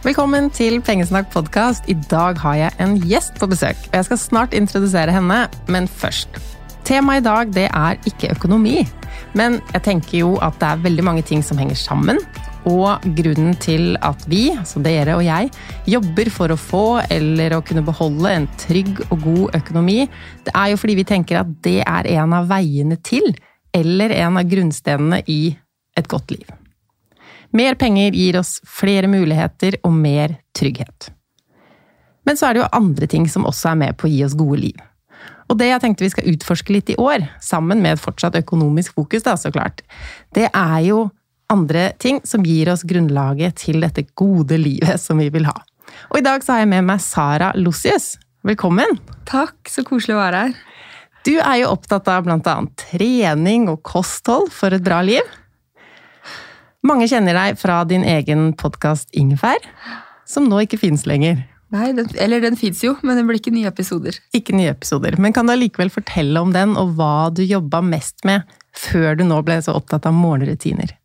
Velkommen til Pengesnakk podkast. I dag har jeg en gjest på besøk. og Jeg skal snart introdusere henne, men først. Temaet i dag det er ikke økonomi. Men jeg tenker jo at det er veldig mange ting som henger sammen. Og grunnen til at vi, altså dere og jeg, jobber for å få eller å kunne beholde en trygg og god økonomi, det er jo fordi vi tenker at det er en av veiene til, eller en av grunnstenene i et godt liv. Mer penger gir oss flere muligheter og mer trygghet. Men så er det jo andre ting som også er med på å gi oss gode liv. Og det jeg tenkte vi skal utforske litt i år, sammen med et fortsatt økonomisk fokus, da, så klart, det er jo andre ting som gir oss grunnlaget til dette gode livet som vi vil ha. Og i dag så har jeg med meg Sara Lossius. Velkommen! Takk, så koselig å være her. Du er jo opptatt av bl.a. trening og kosthold for et bra liv. Mange kjenner deg fra din egen podkast Ingefær, som nå ikke fins lenger. Nei, den, eller den fins jo, men det blir ikke nye episoder. Ikke nye episoder, Men kan du allikevel fortelle om den, og hva du jobba mest med før du nå ble så opptatt av morgenrutiner?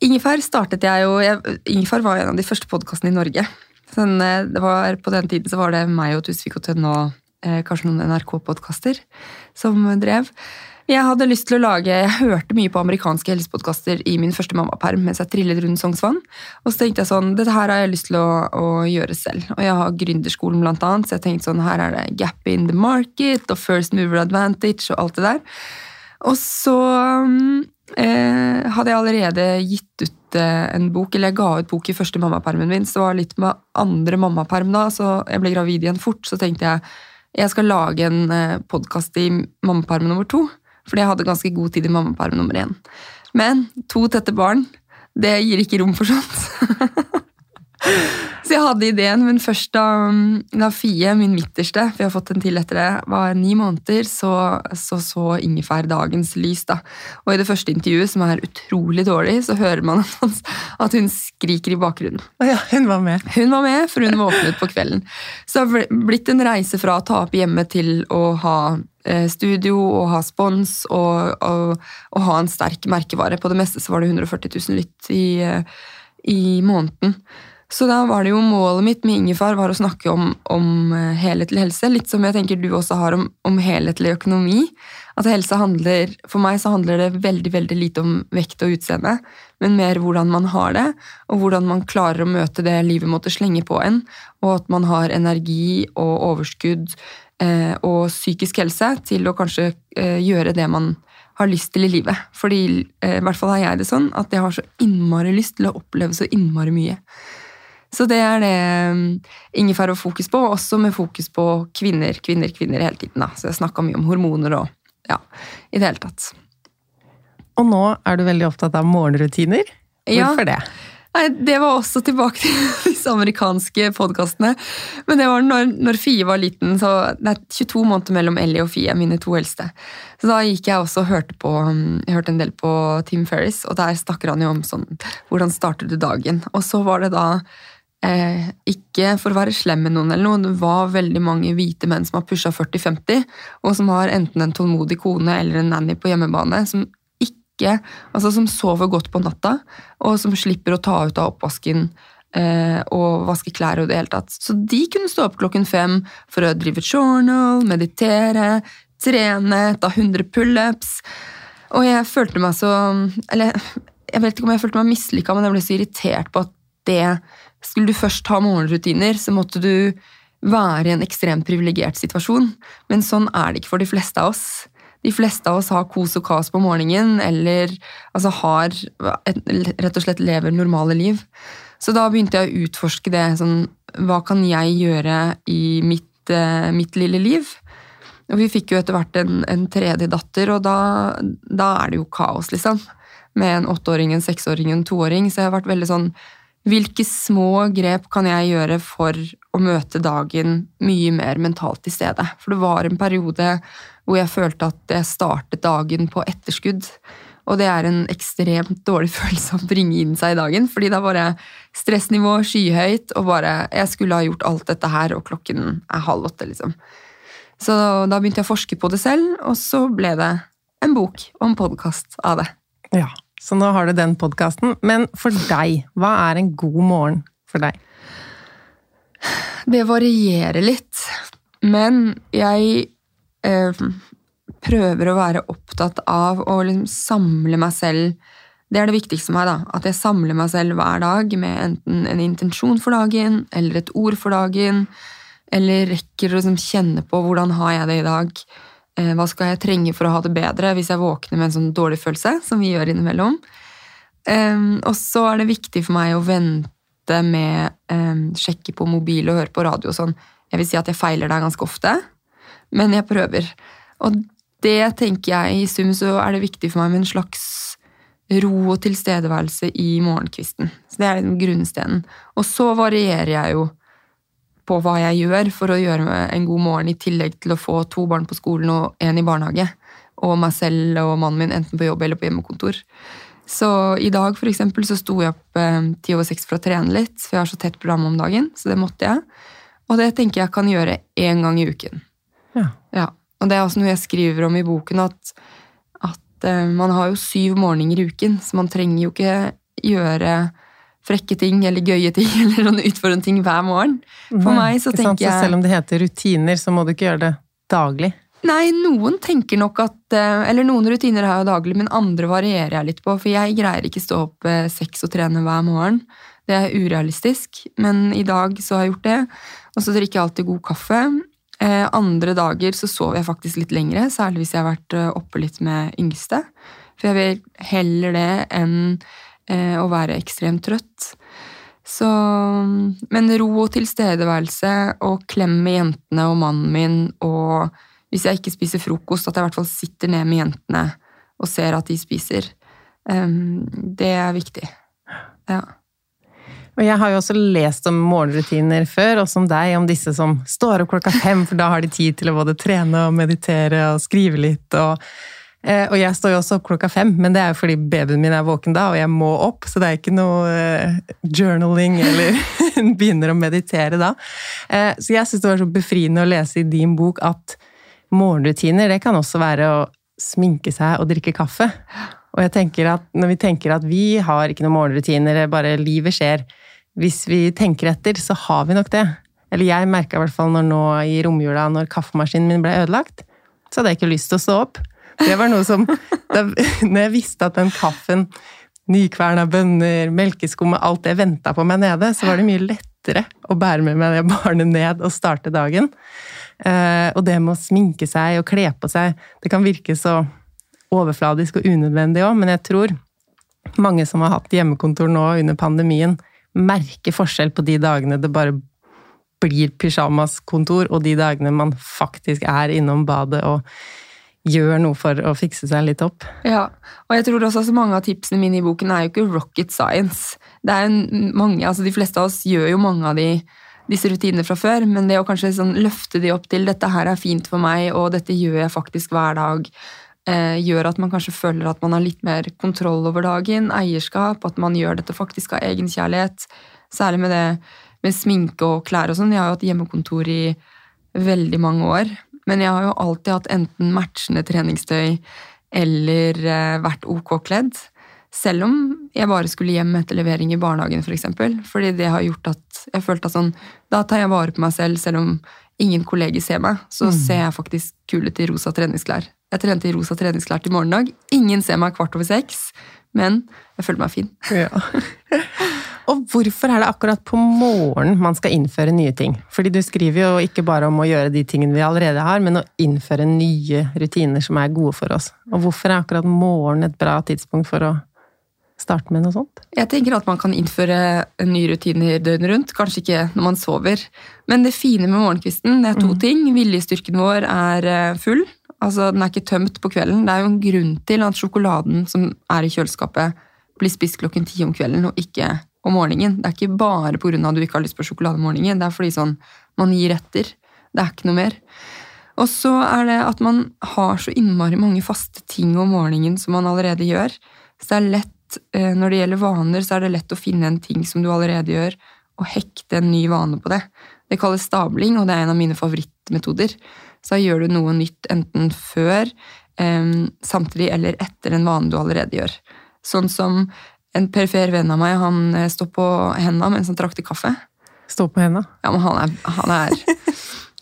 Ingefær startet jeg jo jeg, Ingefær var en av de første podkastene i Norge. Sånn, det var, på den tiden så var det meg og Tusvik og Tønne og eh, kanskje noen NRK-podkaster som drev. Jeg hadde lyst til å lage, jeg hørte mye på amerikanske helsepodkaster i min første mammaperm mens jeg trillet rundt Sognsvann. Og så tenkte jeg sånn, dette her har jeg lyst til å, å gjøre selv. Og jeg har gründerskolen blant annet, så jeg tenkte sånn, her er det gap in the market og first mover advantage og alt det der. Og så eh, hadde jeg allerede gitt ut eh, en bok, eller jeg ga ut bok i første mammapermen min, så det var litt med andre mammaperm da, så jeg ble gravid igjen fort. Så tenkte jeg jeg skal lage en eh, podkast i mammaperm nummer to. Fordi jeg hadde ganske god tid i mammaperm nummer én. Men to tette barn, det gir ikke rom for sånt. så jeg hadde ideen, men først da, da Fie, min midterste, for jeg har fått en til etter det, var ni måneder, så så, så Ingefær dagens lys. da. Og i det første intervjuet, som er utrolig dårlig, så hører man at hun skriker i bakgrunnen. Ja, Hun var med. Hun var med, for hun våknet på kvelden. Så det har blitt en reise fra å ta opp hjemme til å ha Eh, studio og ha spons og, og, og, ha en sterk merkevare. På det meste så var det 140 000 lytt i, eh, i måneden. Så da var det jo målet mitt med Ingefar var å snakke om, om eh, helhetlig helse. Litt som jeg tenker du også har om, om helhetlig økonomi. At helse handler, For meg så handler det veldig veldig lite om vekt og utseende, men mer hvordan man har det, og hvordan man klarer å møte det livet måtte slenge på en, og at man har energi og overskudd Eh, og psykisk helse til å kanskje eh, gjøre det man har lyst til i livet. Fordi eh, i hvert fall har jeg det sånn at jeg har så innmari lyst til å oppleve så innmari mye. Så det er det Ingefær har fokus på, også med fokus på kvinner, kvinner, kvinner hele tiden. Da. Så jeg snakka mye om hormoner og ja, i det hele tatt. Og nå er du veldig opptatt av morgenrutiner. Hvorfor ja. det? Nei, Det var også tilbake til disse amerikanske podkastene. Men det var når, når, Fie var liten, så det er 22 måneder mellom Ellie og Fie, mine to eldste. Så da gikk jeg også og hørte på jeg hørte en del på Tim Ferris, og der snakker han jo om sånn Hvordan starter du dagen? Og så var det da eh, ikke for å være slem med noen, eller noe, det var veldig mange hvite menn som har pusha 40-50, og som har enten en tålmodig kone eller en nanny på hjemmebane, som ikke Altså som sover godt på natta, og som slipper å ta ut av oppvasken eh, og vaske klær og det hele tatt. Så de kunne stå opp klokken fem for å drive journal, meditere, trene, ta 100 pullups. Og jeg følte meg så Eller jeg vet ikke om jeg følte meg mislykka, men jeg ble så irritert på at det Skulle du først ha morgenrutiner, så måtte du være i en ekstremt privilegert situasjon. Men sånn er det ikke for de fleste av oss de fleste av oss har kos og kas på morgenen, eller altså har et, rett og slett lever normale liv. Så da begynte jeg å utforske det. Sånn, hva kan jeg gjøre i mitt, uh, mitt lille liv? Og vi fikk jo etter hvert en, en tredje datter, og da, da, er det jo kaos, liksom. Med en åtteåring, en seksåring en toåring. Så jeg har vært veldig sånn Hvilke små grep kan jeg gjøre for å møte dagen mye mer mentalt til stede? For det var en periode hvor jeg følte at jeg startet dagen på etterskudd. Og det er en ekstremt dårlig følelse å bringe inn seg i dagen, fordi da var stressnivå skyhøyt, og bare Jeg skulle ha gjort alt dette her, og klokken er halv åtte, liksom. Så da begynte jeg å forske på det selv, og så ble det en bok og en podkast av det. Ja, så nå har du den podkasten. Men for deg, hva er en god morgen for deg? Det varierer litt. Men jeg eh, prøver å være opptatt av å liksom samle meg selv. Det er det viktigste for meg. da, At jeg samler meg selv hver dag med enten en intensjon for dagen eller et ord for dagen. Eller rekker å liksom kjenne på hvordan har jeg det i dag. Eh, hva skal jeg trenge for å ha det bedre hvis jeg våkner med en sånn dårlig følelse, som vi gjør innimellom. Og så er det viktig for meg å vente med sjekke på mobil og høre på radio sånn. Jeg vil si at jeg feiler der ganske ofte, men jeg prøver. Og det tenker jeg i sum så er det viktig for meg med en slags ro og tilstedeværelse i morgenkvisten. Så det er grunnstenen. Og så varierer jeg jo på hva jeg gjør for å gjøre en god morgen, i tillegg til å få to barn på skolen og én i barnehage. Og meg selv og mannen min enten på jobb eller på hjemmekontor. Så i dag for eksempel, så sto jeg opp eh, ti over seks for å trene litt, for jeg har så tett program om dagen. så det måtte jeg. Og det tenker jeg kan gjøre én gang i uken. Ja. Ja. Og det er også noe jeg skriver om i boken, at, at eh, man har jo syv morgener i uken, så man trenger jo ikke gjøre frekke ting eller gøye ting eller noen utfordrende ting hver morgen. For Nei, meg så tenker jeg Så selv om det heter rutiner, så må du ikke gjøre det daglig. Nei, noen tenker nok at eh, Eller noen rutiner har jeg daglig, men andre varierer jeg litt på. For jeg greier ikke stå opp eh, seks og trene hver morgen. Det er urealistisk, men i dag så har jeg gjort det. Og så drikker jeg alltid god kaffe. Eh, andre dager så sover jeg faktisk litt lengre, særlig hvis jeg har vært oppe litt med yngste. For jeg vil heller det enn eh, å være ekstremt trøtt. Så, men ro og tilstedeværelse og klem med jentene og mannen min, og hvis jeg ikke spiser frokost, at jeg i hvert fall sitter ned med jentene og ser at de spiser. Det er viktig. Ja. Og jeg har jo også lest om morgenrutiner før, og som deg, om disse som står opp klokka fem, for da har de tid til å både trene og meditere og skrive litt. Og, eh, og jeg står jo også opp klokka fem, men det er jo fordi babyen min er våken da, og jeg må opp, så det er ikke noe eh, journaling eller begynner å meditere da. Eh, så jeg syns det var så befriende å lese i din bok at morgenrutiner, det kan også være å sminke seg og drikke kaffe. Og jeg tenker at når vi tenker at vi har ikke noen morgenrutiner, er bare livet skjer. Hvis vi tenker etter, så har vi nok det. Eller jeg merka i hvert fall når nå i romjula, når kaffemaskinen min ble ødelagt, så hadde jeg ikke lyst til å stå opp. Det var noe som da, Når jeg visste at den kaffen, nykverna bønner, melkeskummet, alt det venta på meg nede, så var det mye lettere å bære med meg det barnet ned og starte dagen. Eh, og det med å sminke seg og kle på seg, det kan virke så overfladisk og unødvendig òg, men jeg tror mange som har hatt hjemmekontor nå under pandemien, merker forskjell på de dagene det bare blir pysjamaskontor, og de dagene man faktisk er innom badet og gjør noe for å fikse seg litt opp. Ja, og jeg tror også at mange av tipsene mine i boken er jo ikke rocket science. Det er jo mange, altså De fleste av oss gjør jo mange av de, disse rutinene fra før, men det å kanskje sånn løfte de opp til 'dette her er fint for meg, og dette gjør jeg faktisk hver dag', eh, gjør at man kanskje føler at man har litt mer kontroll over dagen, eierskap, at man gjør dette faktisk av egenkjærlighet. Særlig med det med sminke og klær og sånn. Jeg har jo hatt hjemmekontor i veldig mange år, men jeg har jo alltid hatt enten matchende treningstøy eller eh, vært ok kledd. Selv om jeg bare skulle hjem etter levering i barnehagen, f.eks. For eksempel. Fordi det har gjort at jeg følte at sånn Da tar jeg vare på meg selv, selv om ingen kolleger ser meg. Så ser jeg faktisk kul ut i rosa treningsklær. Jeg trente i rosa treningsklær til morgendag. Ingen ser meg kvart over seks, men jeg føler meg fin. Ja. og hvorfor er det akkurat på morgenen man skal innføre nye ting? Fordi du skriver jo ikke bare om å gjøre de tingene vi allerede har, men å innføre nye rutiner som er gode for oss. Og hvorfor er akkurat morgen et bra tidspunkt for å starte med noe sånt? Jeg tenker at man kan innføre nye rutiner døgnet rundt, kanskje ikke når man sover. Men det fine med morgenkvisten det er to ting. Viljestyrken vår er eh, full. Altså, Den er ikke tømt på kvelden. Det er jo en grunn til at sjokoladen som er i kjøleskapet, blir spist klokken ti om kvelden og ikke om morgenen. Det er ikke bare pga. at du ikke har lyst på sjokolade om morgenen. Det er fordi sånn, man gir etter. Det er ikke noe mer. Og så er det at man har så innmari mange faste ting om morgenen som man allerede gjør. Så det er lett, eh, Når det gjelder vaner, så er det lett å finne en ting som du allerede gjør, og hekte en ny vane på det. Det kalles stabling, og det er en av mine favorittmetoder. Så da gjør du noe nytt enten før, eh, samtidig eller etter en vane du allerede gjør. Sånn som en perifer venn av meg han eh, står på henda mens han trakter kaffe. Står på henda. Ja, men han er, han er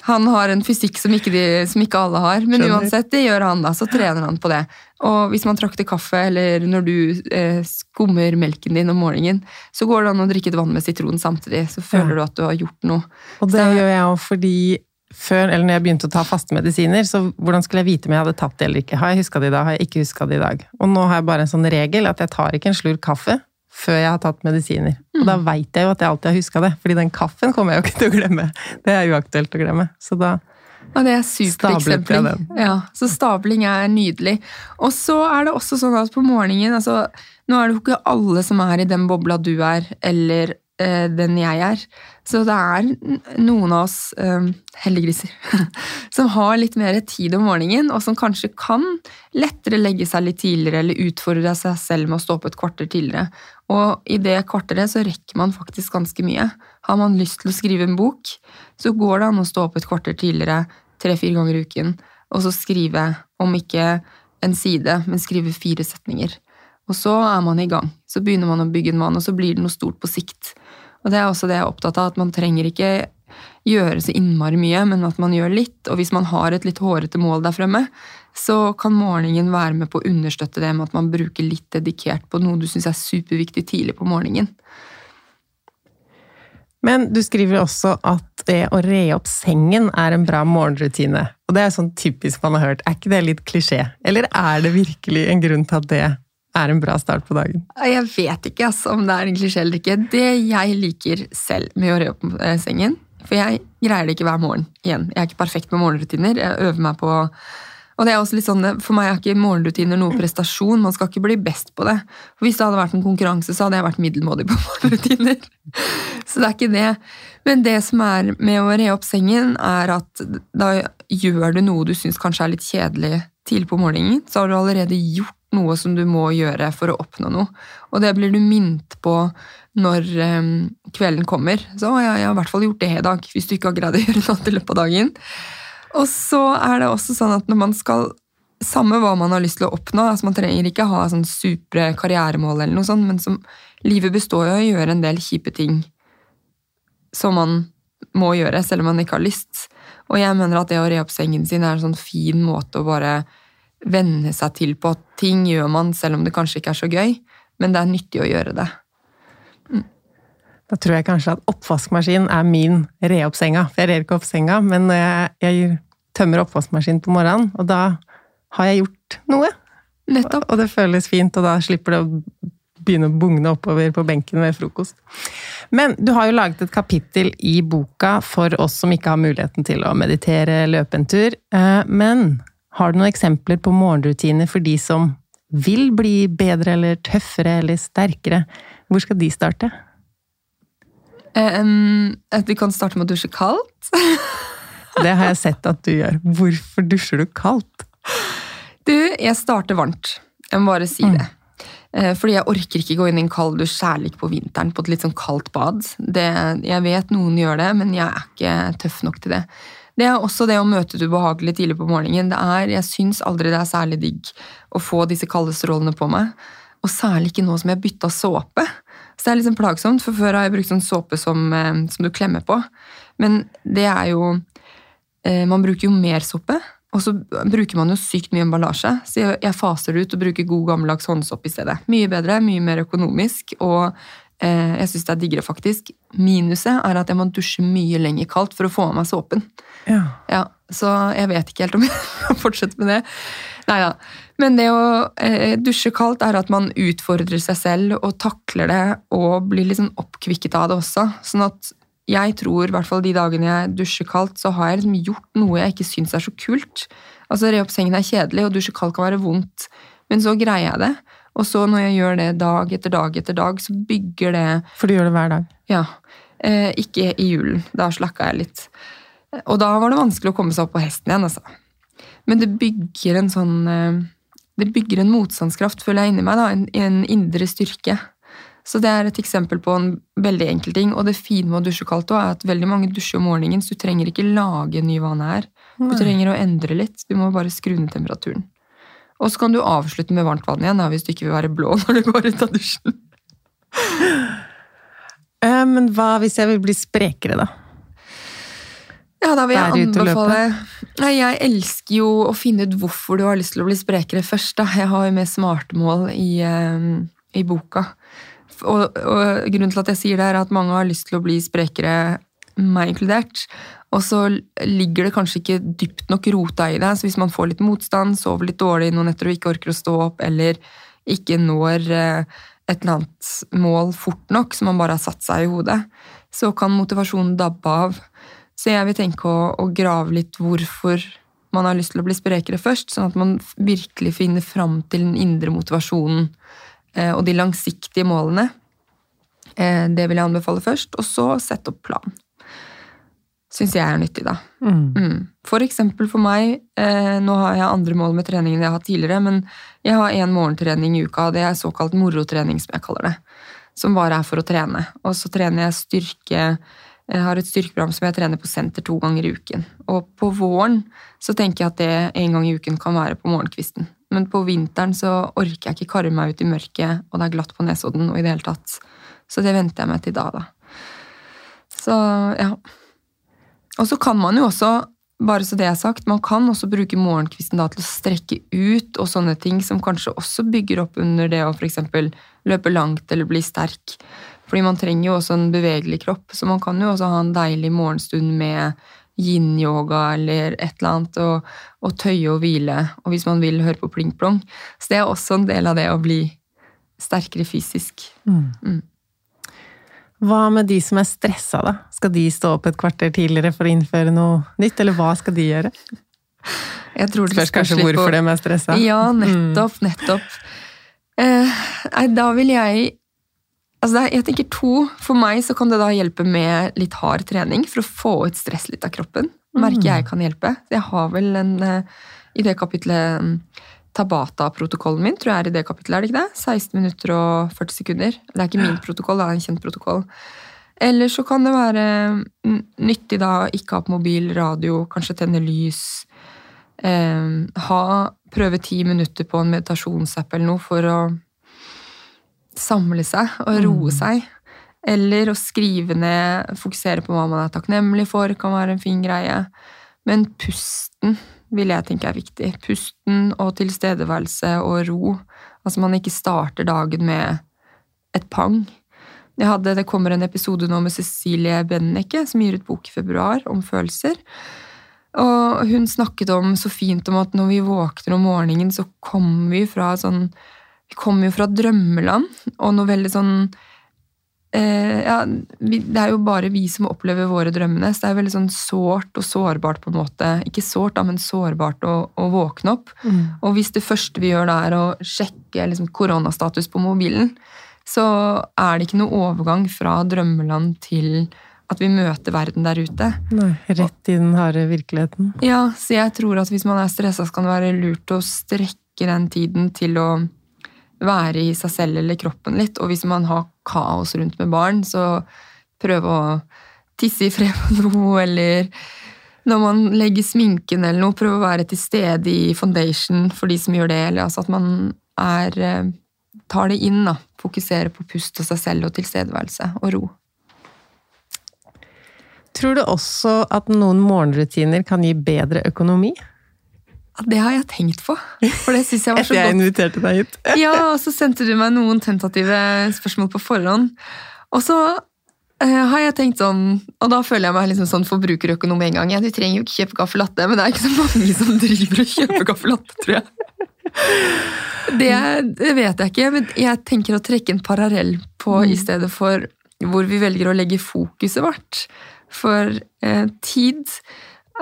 Han har en fysikk som ikke, de, som ikke alle har. Men Skjønner. uansett, det gjør han da, så trener han på det. Og hvis man trakter kaffe, eller når du eh, skummer melken din om morgenen, så går det an å drikke et vann med sitron samtidig. Så føler Ja. du at du har gjort noe. Og det Så- gjør jeg òg fordi før, eller når jeg begynte å ta faste medisiner, så hvordan skulle jeg vite om jeg hadde tatt det eller ikke? Har jeg huska det i dag? Har jeg ikke huska det i dag? Og nå har jeg bare en sånn regel at jeg tar ikke en slurk kaffe før jeg har tatt medisiner. Og da veit jeg jo at jeg alltid har huska det, fordi den kaffen kommer jeg jo ikke til å glemme. Det er uaktuelt å glemme. Så da Ja, det er supereksempling. Ja, så stabling er nydelig. Og så er det også sånn at på morgenen altså, Nå er det jo ikke alle som er i den bobla du er, eller den jeg er. Så det er noen av oss eh, heldiggriser som har litt mer tid om morgenen, og som kanskje kan lettere legge seg litt tidligere eller utfordre seg selv med å stå opp et kvarter tidligere. Og i det kvarteret så rekker man faktisk ganske mye. Har man lyst til å skrive en bok, så går det an å stå opp et kvarter tidligere tre-fire ganger i uken, og så skrive, om ikke en side, men skrive fire setninger. Og så er man i gang. Så begynner man å bygge en mann, og så blir det noe stort på sikt. Og det er også det jeg er opptatt av, at man trenger ikke gjøre så innmari mye, men at man gjør litt. Og hvis man har et litt hårete mål der fremme, så kan morgenen være med på å understøtte det med at man bruker litt dedikert på noe du syns er superviktig tidlig på morgenen. Men du skriver også at det å re opp sengen er en bra morgenrutine. Og det er sånn typisk man har hørt. Er ikke det litt klisjé? Eller er det virkelig en grunn til at det er en bra start på dagen? Jeg vet ikke altså, om det er en klisjé eller ikke. Det jeg liker selv med å re opp eh, sengen For jeg greier det ikke hver morgen igjen. Jeg er ikke perfekt med morgenrutiner. Jeg øver meg på og det er også litt sånn, For meg er ikke morgenrutiner noe prestasjon. Man skal ikke bli best på det. For Hvis det hadde vært en konkurranse, så hadde jeg vært middelmådig på morgenrutiner. Så det er ikke det. Men det som er med å re opp sengen, er at da gjør du noe du syns kanskje er litt kjedelig tidlig på morgenen. Så har du allerede gjort noe som du må gjøre for å oppnå noe. Og det blir du minnet på når um, kvelden kommer. Så «Å, ja, jeg har i hvert fall gjort det i dag, hvis du ikke har greid å gjøre noe i løpet av dagen. Og så er det også sånn at når man skal Samme hva man har lyst til å oppnå, altså man trenger ikke ha sånn supre karrieremål, eller noe sånt, men som, livet består jo av å gjøre en del kjipe ting som man må gjøre, selv om man ikke har lyst. Og jeg mener at det å re opp sengen sin er en sånn fin måte å bare venne seg til på at ting gjør man selv om det kanskje ikke er så gøy, men det er nyttig å gjøre det. Da tror jeg kanskje at oppvaskmaskin er min re opp senga. For jeg rer ikke opp senga, men jeg, jeg tømmer oppvaskmaskinen på morgenen, og da har jeg gjort noe. Nettopp. Og det føles fint, og da slipper det å begynne å bugne oppover på benken ved frokost. Men du har jo laget et kapittel i boka for oss som ikke har muligheten til å meditere, løpe en tur. Eh, Men har du noen eksempler på morgenrutiner for de som vil bli bedre eller tøffere eller sterkere? Hvor skal de starte? Um, At vi kan starte med å dusje kaldt. Det har jeg sett at du gjør. Hvorfor dusjer du kaldt? Du, jeg starter varmt. Jeg må bare si det. Eh, Fordi jeg orker ikke gå inn i en kald dusj, særlig ikke på vinteren, på et litt sånn kaldt bad. Det, jeg vet noen gjør det, men jeg er ikke tøff nok til det. Det er også det å møte det ubehagelige tidlig på morgenen. Det er, jeg syns aldri det er særlig digg å få disse kalde strålene på meg. Og særlig ikke nå som jeg bytta såpe. Så det er sånn plagsomt, for før har jeg brukt sånn såpe som, eh, som du klemmer på. Men det er jo eh, Man bruker jo mer såpe, og så bruker man jo sykt mye emballasje. Så jeg, faser ut og bruker god gammeldags håndsopp i stedet. Mye bedre, mye mer økonomisk, og jeg syns det er diggere, faktisk. Minuset er at jeg må dusje mye lenger kaldt for å få av meg såpen. Ja. Ja, Så jeg vet ikke helt om jeg fortsetter fortsette med det. Neida. Men det å eh, dusje kaldt er at man utfordrer seg selv og takler det og blir sånn oppkvikket av det også. Sånn at jeg tror, i hvert fall de dagene jeg dusjer kaldt, så har jeg liksom gjort noe jeg ikke syns er så kult. Altså, Re opp sengen er kjedelig, og dusje kaldt kan være vondt, men så greier jeg det. Og så når jeg gjør det dag etter dag etter dag, så bygger det For du gjør det hver dag. ja. Eh, ikke i julen. Da slakka jeg litt. Og da var det vanskelig å komme seg opp på hesten igjen, altså. Men det bygger en sånn eh, Det bygger en motstandskraft, føler jeg, inni meg. da, En, en indre styrke. Så det er et eksempel på en veldig enkel ting. Og det fine med å dusje kaldt også, er at veldig mange dusjer om morgenen, så du trenger ikke lage en ny vane her. Du trenger å endre litt. Du må bare skru ned temperaturen. Og så kan du avslutte med varmt vann igjen da, hvis du ikke vil være blå når du går ut av dusjen. Eh, Men hva hvis jeg vil bli sprekere, da? Ja, da vil jeg anbefale Nei, Jeg elsker jo å finne ut hvorfor du har lyst til å bli sprekere først. da. Jeg har jo med smartmål i, eh, i boka. Og, og grunnen til at jeg sier det, er at mange har lyst til å bli sprekere, meg inkludert. Og så ligger det kanskje ikke dypt nok rota i det. Så hvis man får litt motstand, sover litt dårlig noen netter og ikke orker å stå opp, eller ikke når eh, et eller annet mål fort nok som man bare har satt seg i hodet, så kan motivasjonen dabbe av. Så jeg vil tenke å, å grave litt hvorfor man har lyst til å bli sprekere først, sånn at man virkelig finner fram til den indre motivasjonen eh, og de langsiktige målene. Eh, det vil jeg anbefale først, og så sette opp plan. Syns jeg er nyttig, da. Mm. For eksempel for meg, eh, nå har jeg andre mål med trening enn jeg har hatt tidligere, men jeg har én morgentrening i uka, og det er såkalt morotrening, som jeg kaller det. Som bare er for å trene. Og så trener jeg styrke Jeg har et styrkeprogram som jeg trener på senter to ganger i uken. Og på våren så tenker jeg at det en gang i uken kan være på morgenkvisten. Men på vinteren så orker jeg ikke karre meg ut i mørket, og det er glatt på Nesodden og i det hele tatt. Så det venter jeg meg til da, da. Så ja. Og så kan man jo også, bare så det er sagt, man kan også bruke morgenkvisten da til å strekke ut og sånne ting som kanskje også bygger opp under det å f.eks. løpe langt eller bli sterk. Fordi man trenger jo også en bevegelig kropp, så man kan jo også ha en deilig morgenstund med yin-yoga eller et eller annet, og, og tøye og hvile, og hvis man vil høre på pling-plong. Så det er også en del av det å bli sterkere fysisk. Mm. Hva med de som er stressa, da? Skal de stå opp et kvarter tidligere for å innføre noe nytt, eller hva skal de gjøre? Jeg tror Spørs kanskje hvorfor de er stressa. Ja, nettopp, nettopp. Eh, nei, da vil jeg Altså, jeg tenker to. For meg så kan det da hjelpe med litt hard trening for å få ut stress litt av kroppen. Merker jeg kan hjelpe. Jeg har vel en eh, I det kapitlet mm, Tabata-protokollen min, tror jeg er i det kapitlet, er det ikke det? 16 minutter og 40 sekunder. Det er ikke min protokoll, det er en kjent protokoll. Eller så kan det være mm, nyttig da å ikke ha på mobil, radio, kanskje tenne lys. Eh, ha, prøve ti minutter på en meditasjonsapp eller noe for å samle seg og roe seg. Eller å skrive ned, fokusere på hva man er takknemlig for, kan være en fin greie. Men pusten vil jeg tenke er viktig. Pusten og tilstedeværelse og ro. Altså man ikke starter dagen med et pang. Hadde, det kommer en episode nå med Cecilie Bennecke, som gir ut bok i februar om følelser. Og hun snakket om så fint om at når vi våkner om morgenen, så kommer vi fra sånn Vi kommer jo fra drømmeland, og noe veldig sånn ja, vi, Det er jo bare vi som opplever våre drømmene, så det er veldig sånn sårt og sårbart på en måte. Ikke sårt, da, men sårbart å, å våkne opp. Og hvis det første vi gjør da er å sjekke liksom, koronastatus på mobilen, så er det ikke noe overgang fra drømmeland til at vi møter verden der ute. Nei, rett i den harde virkeligheten. Ja, så jeg tror at hvis man er stressa, så kan det være lurt å strekke den tiden til å være i seg selv eller kroppen litt. Og hvis man har kaos rundt med barn, så prøve å tisse i fred på noe, eller når man legger sminken eller noe, prøve å være til stede i foundation for de som gjør det, eller altså at man er eh, tar det inn, da. Fokuserer på pust og seg selv og tilstedeværelse og ro. Tror du også at noen morgenrutiner kan gi bedre økonomi? Det har jeg tenkt på, for det synes jeg var så godt. Etter jeg inviterte deg hit. Ja, og så sendte du meg noen tentative spørsmål på forhånd. Og så uh, har jeg tenkt sånn, og da føler jeg meg liksom sånn forbrukerøkonom en gang. Ja, du trenger jo ikke kjøpe caffè latte, men det er ikke så mange som driver og kjøper caffè latte, tror jeg. Det, det vet jeg ikke, men jeg tenker å trekke en parallell på i stedet for hvor vi velger å legge fokuset vårt. For eh, tid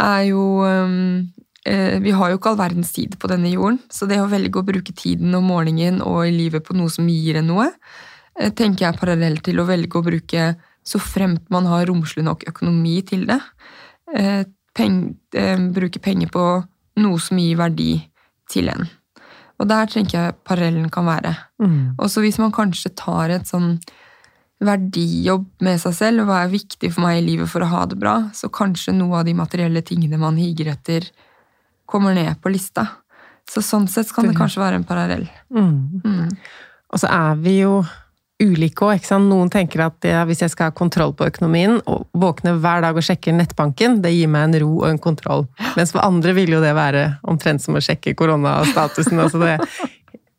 er jo um, Vi har jo ikke all verdens tid på denne jorden, så det å velge å bruke tiden om morgenen og i livet på noe som gir en noe, eh, tenker jeg parallelt til å velge å bruke så fremt man har romslig nok økonomi til det. Eh, peng, eh, bruke penger på noe som gir verdi til en. Og der tenker jeg parallellen kan være. Mm. Og så hvis man kanskje tar et sånn verdijobb med seg selv, og hva er viktig for meg i livet for å ha det bra, så kanskje noe av de materielle tingene man higer etter, kommer ned på lista. Så sånn sett kan det kanskje være en parallell. Mm. Mm. Og så er vi jo ulike òg. Noen tenker at ja, hvis jeg skal ha kontroll på økonomien, og våkne hver dag og sjekke nettbanken, det gir meg en ro og en kontroll. Mens for andre vil jo det være omtrent som å sjekke koronastatusen. altså det,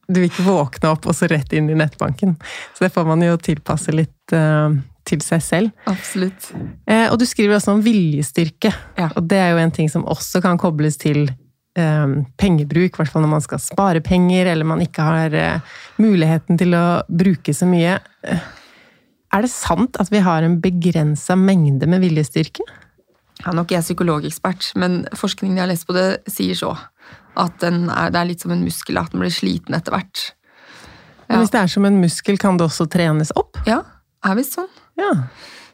du vil ikke våkne opp og så rett inn i nettbanken. Så det får man jo tilpasse litt uh, til seg selv. Absolutt. Eh, og du skriver også om viljestyrke. Ja. Og det er jo en ting som også kan kobles til pengebruk, i hvert fall når man skal spare penger, eller man ikke har muligheten til å bruke så mye. Er det sant at vi har en begrensa mengde med viljestyrke? Ja, nok er jeg psykologekspert, men forskningen jeg har lest på det, sier så. At er, det er litt som en muskel, at den blir sliten etter hvert. Ja. Hvis det er som en muskel, kan det også trenes opp? Ja, er visst sånn. Ja.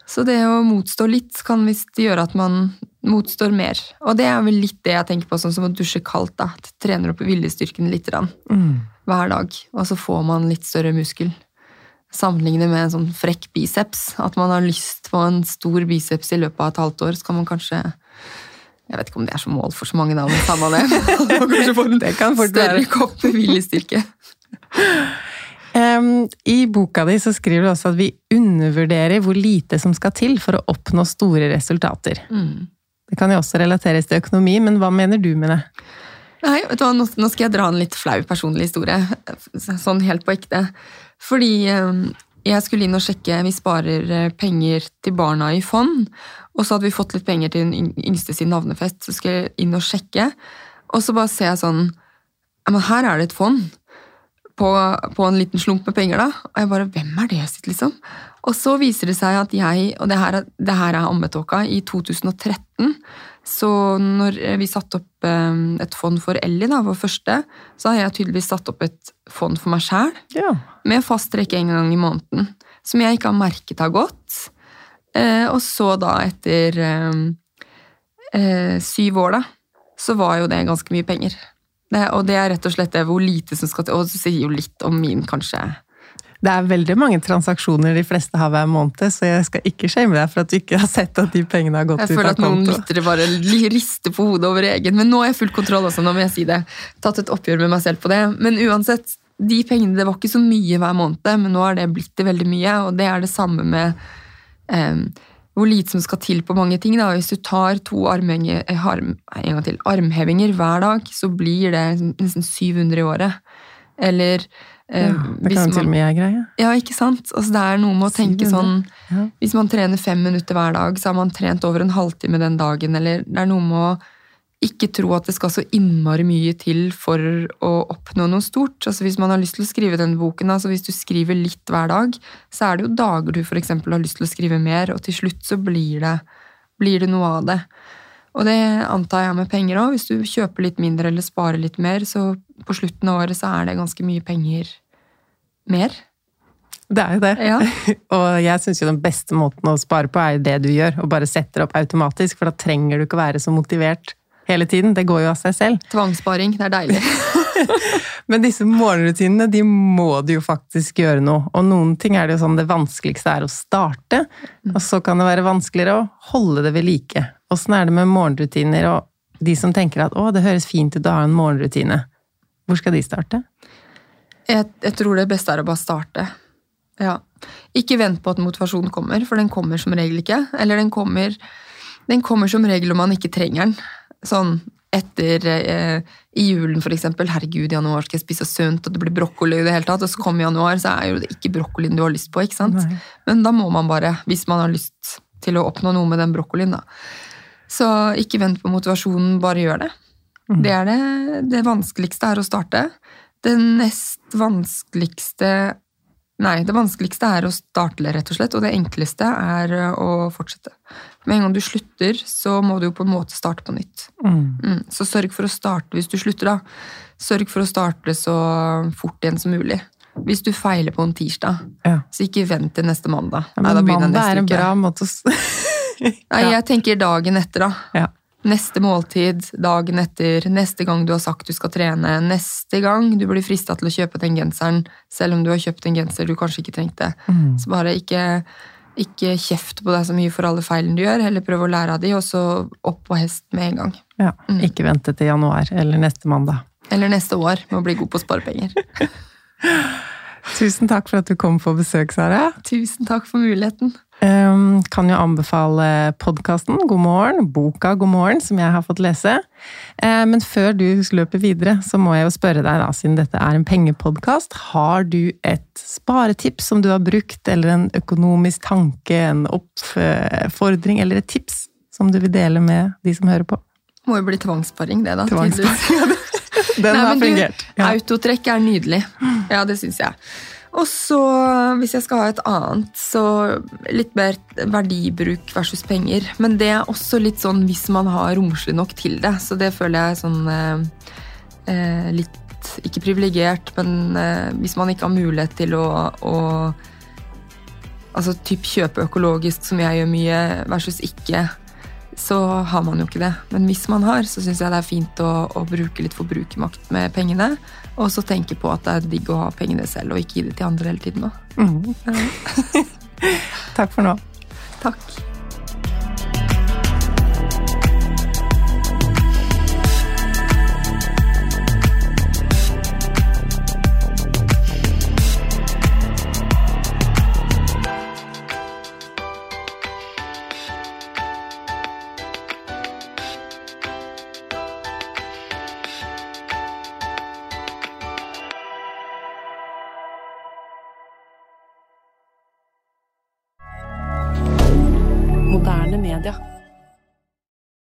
Så det å motstå litt kan visst gjøre at man motstår mer. Og det er vel litt det jeg tenker på, sånn som å dusje kaldt. da. Trener opp viljestyrken litt mm. hver dag, og så får man litt større muskel sammenligne med en sånn frekk biceps. At man har lyst på en stor biceps i løpet av et halvt år, så kan man kanskje Jeg vet ikke om det er så mål for så mange, da, men samme det. kanskje få en det kan større kopp viljestyrke. Um, I boka di så skriver du også at vi undervurderer hvor lite som skal til for å oppnå store resultater. Mm. Det kan jo også relateres til økonomi, men hva mener du med det? Nei, vet du hva, Nå skal jeg dra en litt flau personlig historie. Sånn helt på ekte. Fordi jeg skulle inn og sjekke Vi sparer eh, penger til barna i fond. Og så hadde vi fått litt penger til den yngste sin navnefest. Så skulle jeg inn og sjekke, og så bare ser jeg sånn Men her er det et fond. På, på, en liten slump med penger, da. Og jeg bare Hvem er det sitt, liksom? Og så viser det seg at jeg, og det her, det her er ammetåka, i 2013 så når vi satte opp eh, et fond for Ellie, da, vår første, så har jeg tydeligvis satt opp et fond for meg sjæl. Ja. Med fast rekke en gang i måneden. Som jeg ikke har merket har gått. Eh, og så da, etter eh, syv år, da, så var jo det ganske mye penger. Det, og det er rett og slett det hvor lite som skal til. Og det sier jo litt om min, kanskje det er veldig mange transaksjoner de fleste har hver måned, så jeg skal ikke shame deg for at du ikke har sett at de pengene har gått ut av konto. Jeg føler at noen lyttere bare rister på hodet over egen, men nå har jeg full kontroll også, nå må jeg si det. Tatt et oppgjør med meg selv på det. Men uansett, de pengene det var ikke så mye hver måned, men nå har det blitt det veldig mye, og det er det samme med um, hvor lite som skal til på mange ting. Da. Hvis du tar to armhevinger, eh, arm, til, armhevinger hver dag, så blir det nesten 700 i året. Eller ja, eh, det kan man, til og med jeg greie. Ja, ikke sant? Altså, det er noe med å tenke sånn ja. Hvis man trener fem minutter hver dag, så har man trent over en halvtime den dagen. Eller det er noe med å ikke tro at det skal så innmari mye til for å oppnå noe stort. Altså Hvis man har lyst til å skrive denne boken, altså hvis du skriver litt hver dag, så er det jo dager du eksempel har lyst til å skrive mer, og til slutt så blir det, blir det noe av det. Og det antar jeg med penger òg. Hvis du kjøper litt mindre eller sparer litt mer, så på slutten av året så er det ganske mye penger mer. Det er jo det. Ja. og jeg syns jo den beste måten å spare på, er det du gjør. Og bare setter opp automatisk, for da trenger du ikke være så motivert hele tiden. Det går jo av seg selv. Tvangssparing, det er deilig. Men disse morgenrutinene, de må du jo faktisk gjøre noe. Og noen ting er det jo sånn det vanskeligste er å starte, mm. og så kan det være vanskeligere å holde det ved like. Åssen er det med morgenrutiner og de som tenker at å, det høres fint ut å ha en morgenrutine. Hvor skal de starte? Jeg, jeg, tror det beste er å bare starte. Ja. Ikke vent på at motivasjonen kommer, for den kommer som regel ikke. Eller den kommer, den kommer som regel om man ikke trenger den. Sånn etter eh, i julen, eksempel. Herregud, i januar skal jeg spise sunt, og det blir brokkoli i det hele tatt. Og så kommer januar, så er jo det ikke brokkolien du har lyst på, ikke sant. Nei. Men da må man bare, hvis man har lyst til å oppnå noe med den brokkolien, da. Så ikke vent på motivasjonen, bare gjør det. Mm. Det er det, det vanskeligste er å starte. Det nest vanskeligste Nei, det vanskeligste er å starte, rett og slett, og det enkleste er eh, å fortsette. Med en gang du slutter, så må du jo på en måte starte på nytt. Mm. Mm. Så sørg for å starte hvis du slutter, da. Sørg for å starte så fort igjen som mulig. Hvis du feiler på en tirsdag, ja. så ikke vent til neste mandag. Ja, men Nei, mandag er en bra måte å Nei, jeg tenker dagen etter, da. Ja. Neste måltid, dagen etter, neste gang du har sagt du skal trene, neste gang du blir frista til å kjøpe den genseren, selv om du har kjøpt en genser du kanskje ikke trengte. Mm. Så bare ikke, ikke kjeft på deg så mye for alle feilene du gjør, heller prøv å lære av de, og så opp på hest med en gang. Ja, mm. Ikke vente til januar eller neste mandag. Eller neste år med å bli god på å spare penger. Tusen takk for at du kom på besøk, Sara. Tusen takk for muligheten. Um, kan jo anbefale podkasten God morgen, boka God morgen, som jeg har fått lese. Uh, men før du løper videre, så må jeg jo spørre deg, da, siden dette er en pengepodkast, har du et sparetips som du har brukt, eller en økonomisk tanke, en oppfordring, eller et tips som du vil dele med de som hører på? Må jo bli tvangssparing, det, da. Tvangssparing. Den Nei, har fungert. Ja. Autotrekk er nydelig. Ja, det syns jeg. Og så, hvis jeg skal ha et annet, så litt mer verdibruk versus penger. Men det er også litt sånn hvis man har romslig nok til det. Så det føler jeg sånn eh, eh litt Ikke privilegert, men eh, hvis man ikke har mulighet til å, å Altså typ kjøpe økologisk, som jeg gjør mye, versus ikke så har man jo ikke det. Men hvis man har, så syns jeg det er fint å, å, bruke litt forbrukermakt med pengene. Og så tenke på at det er digg å ha pengene selv, og ikke gi det til andre hele tiden. Mm. Ja. Takk for nå. Takk.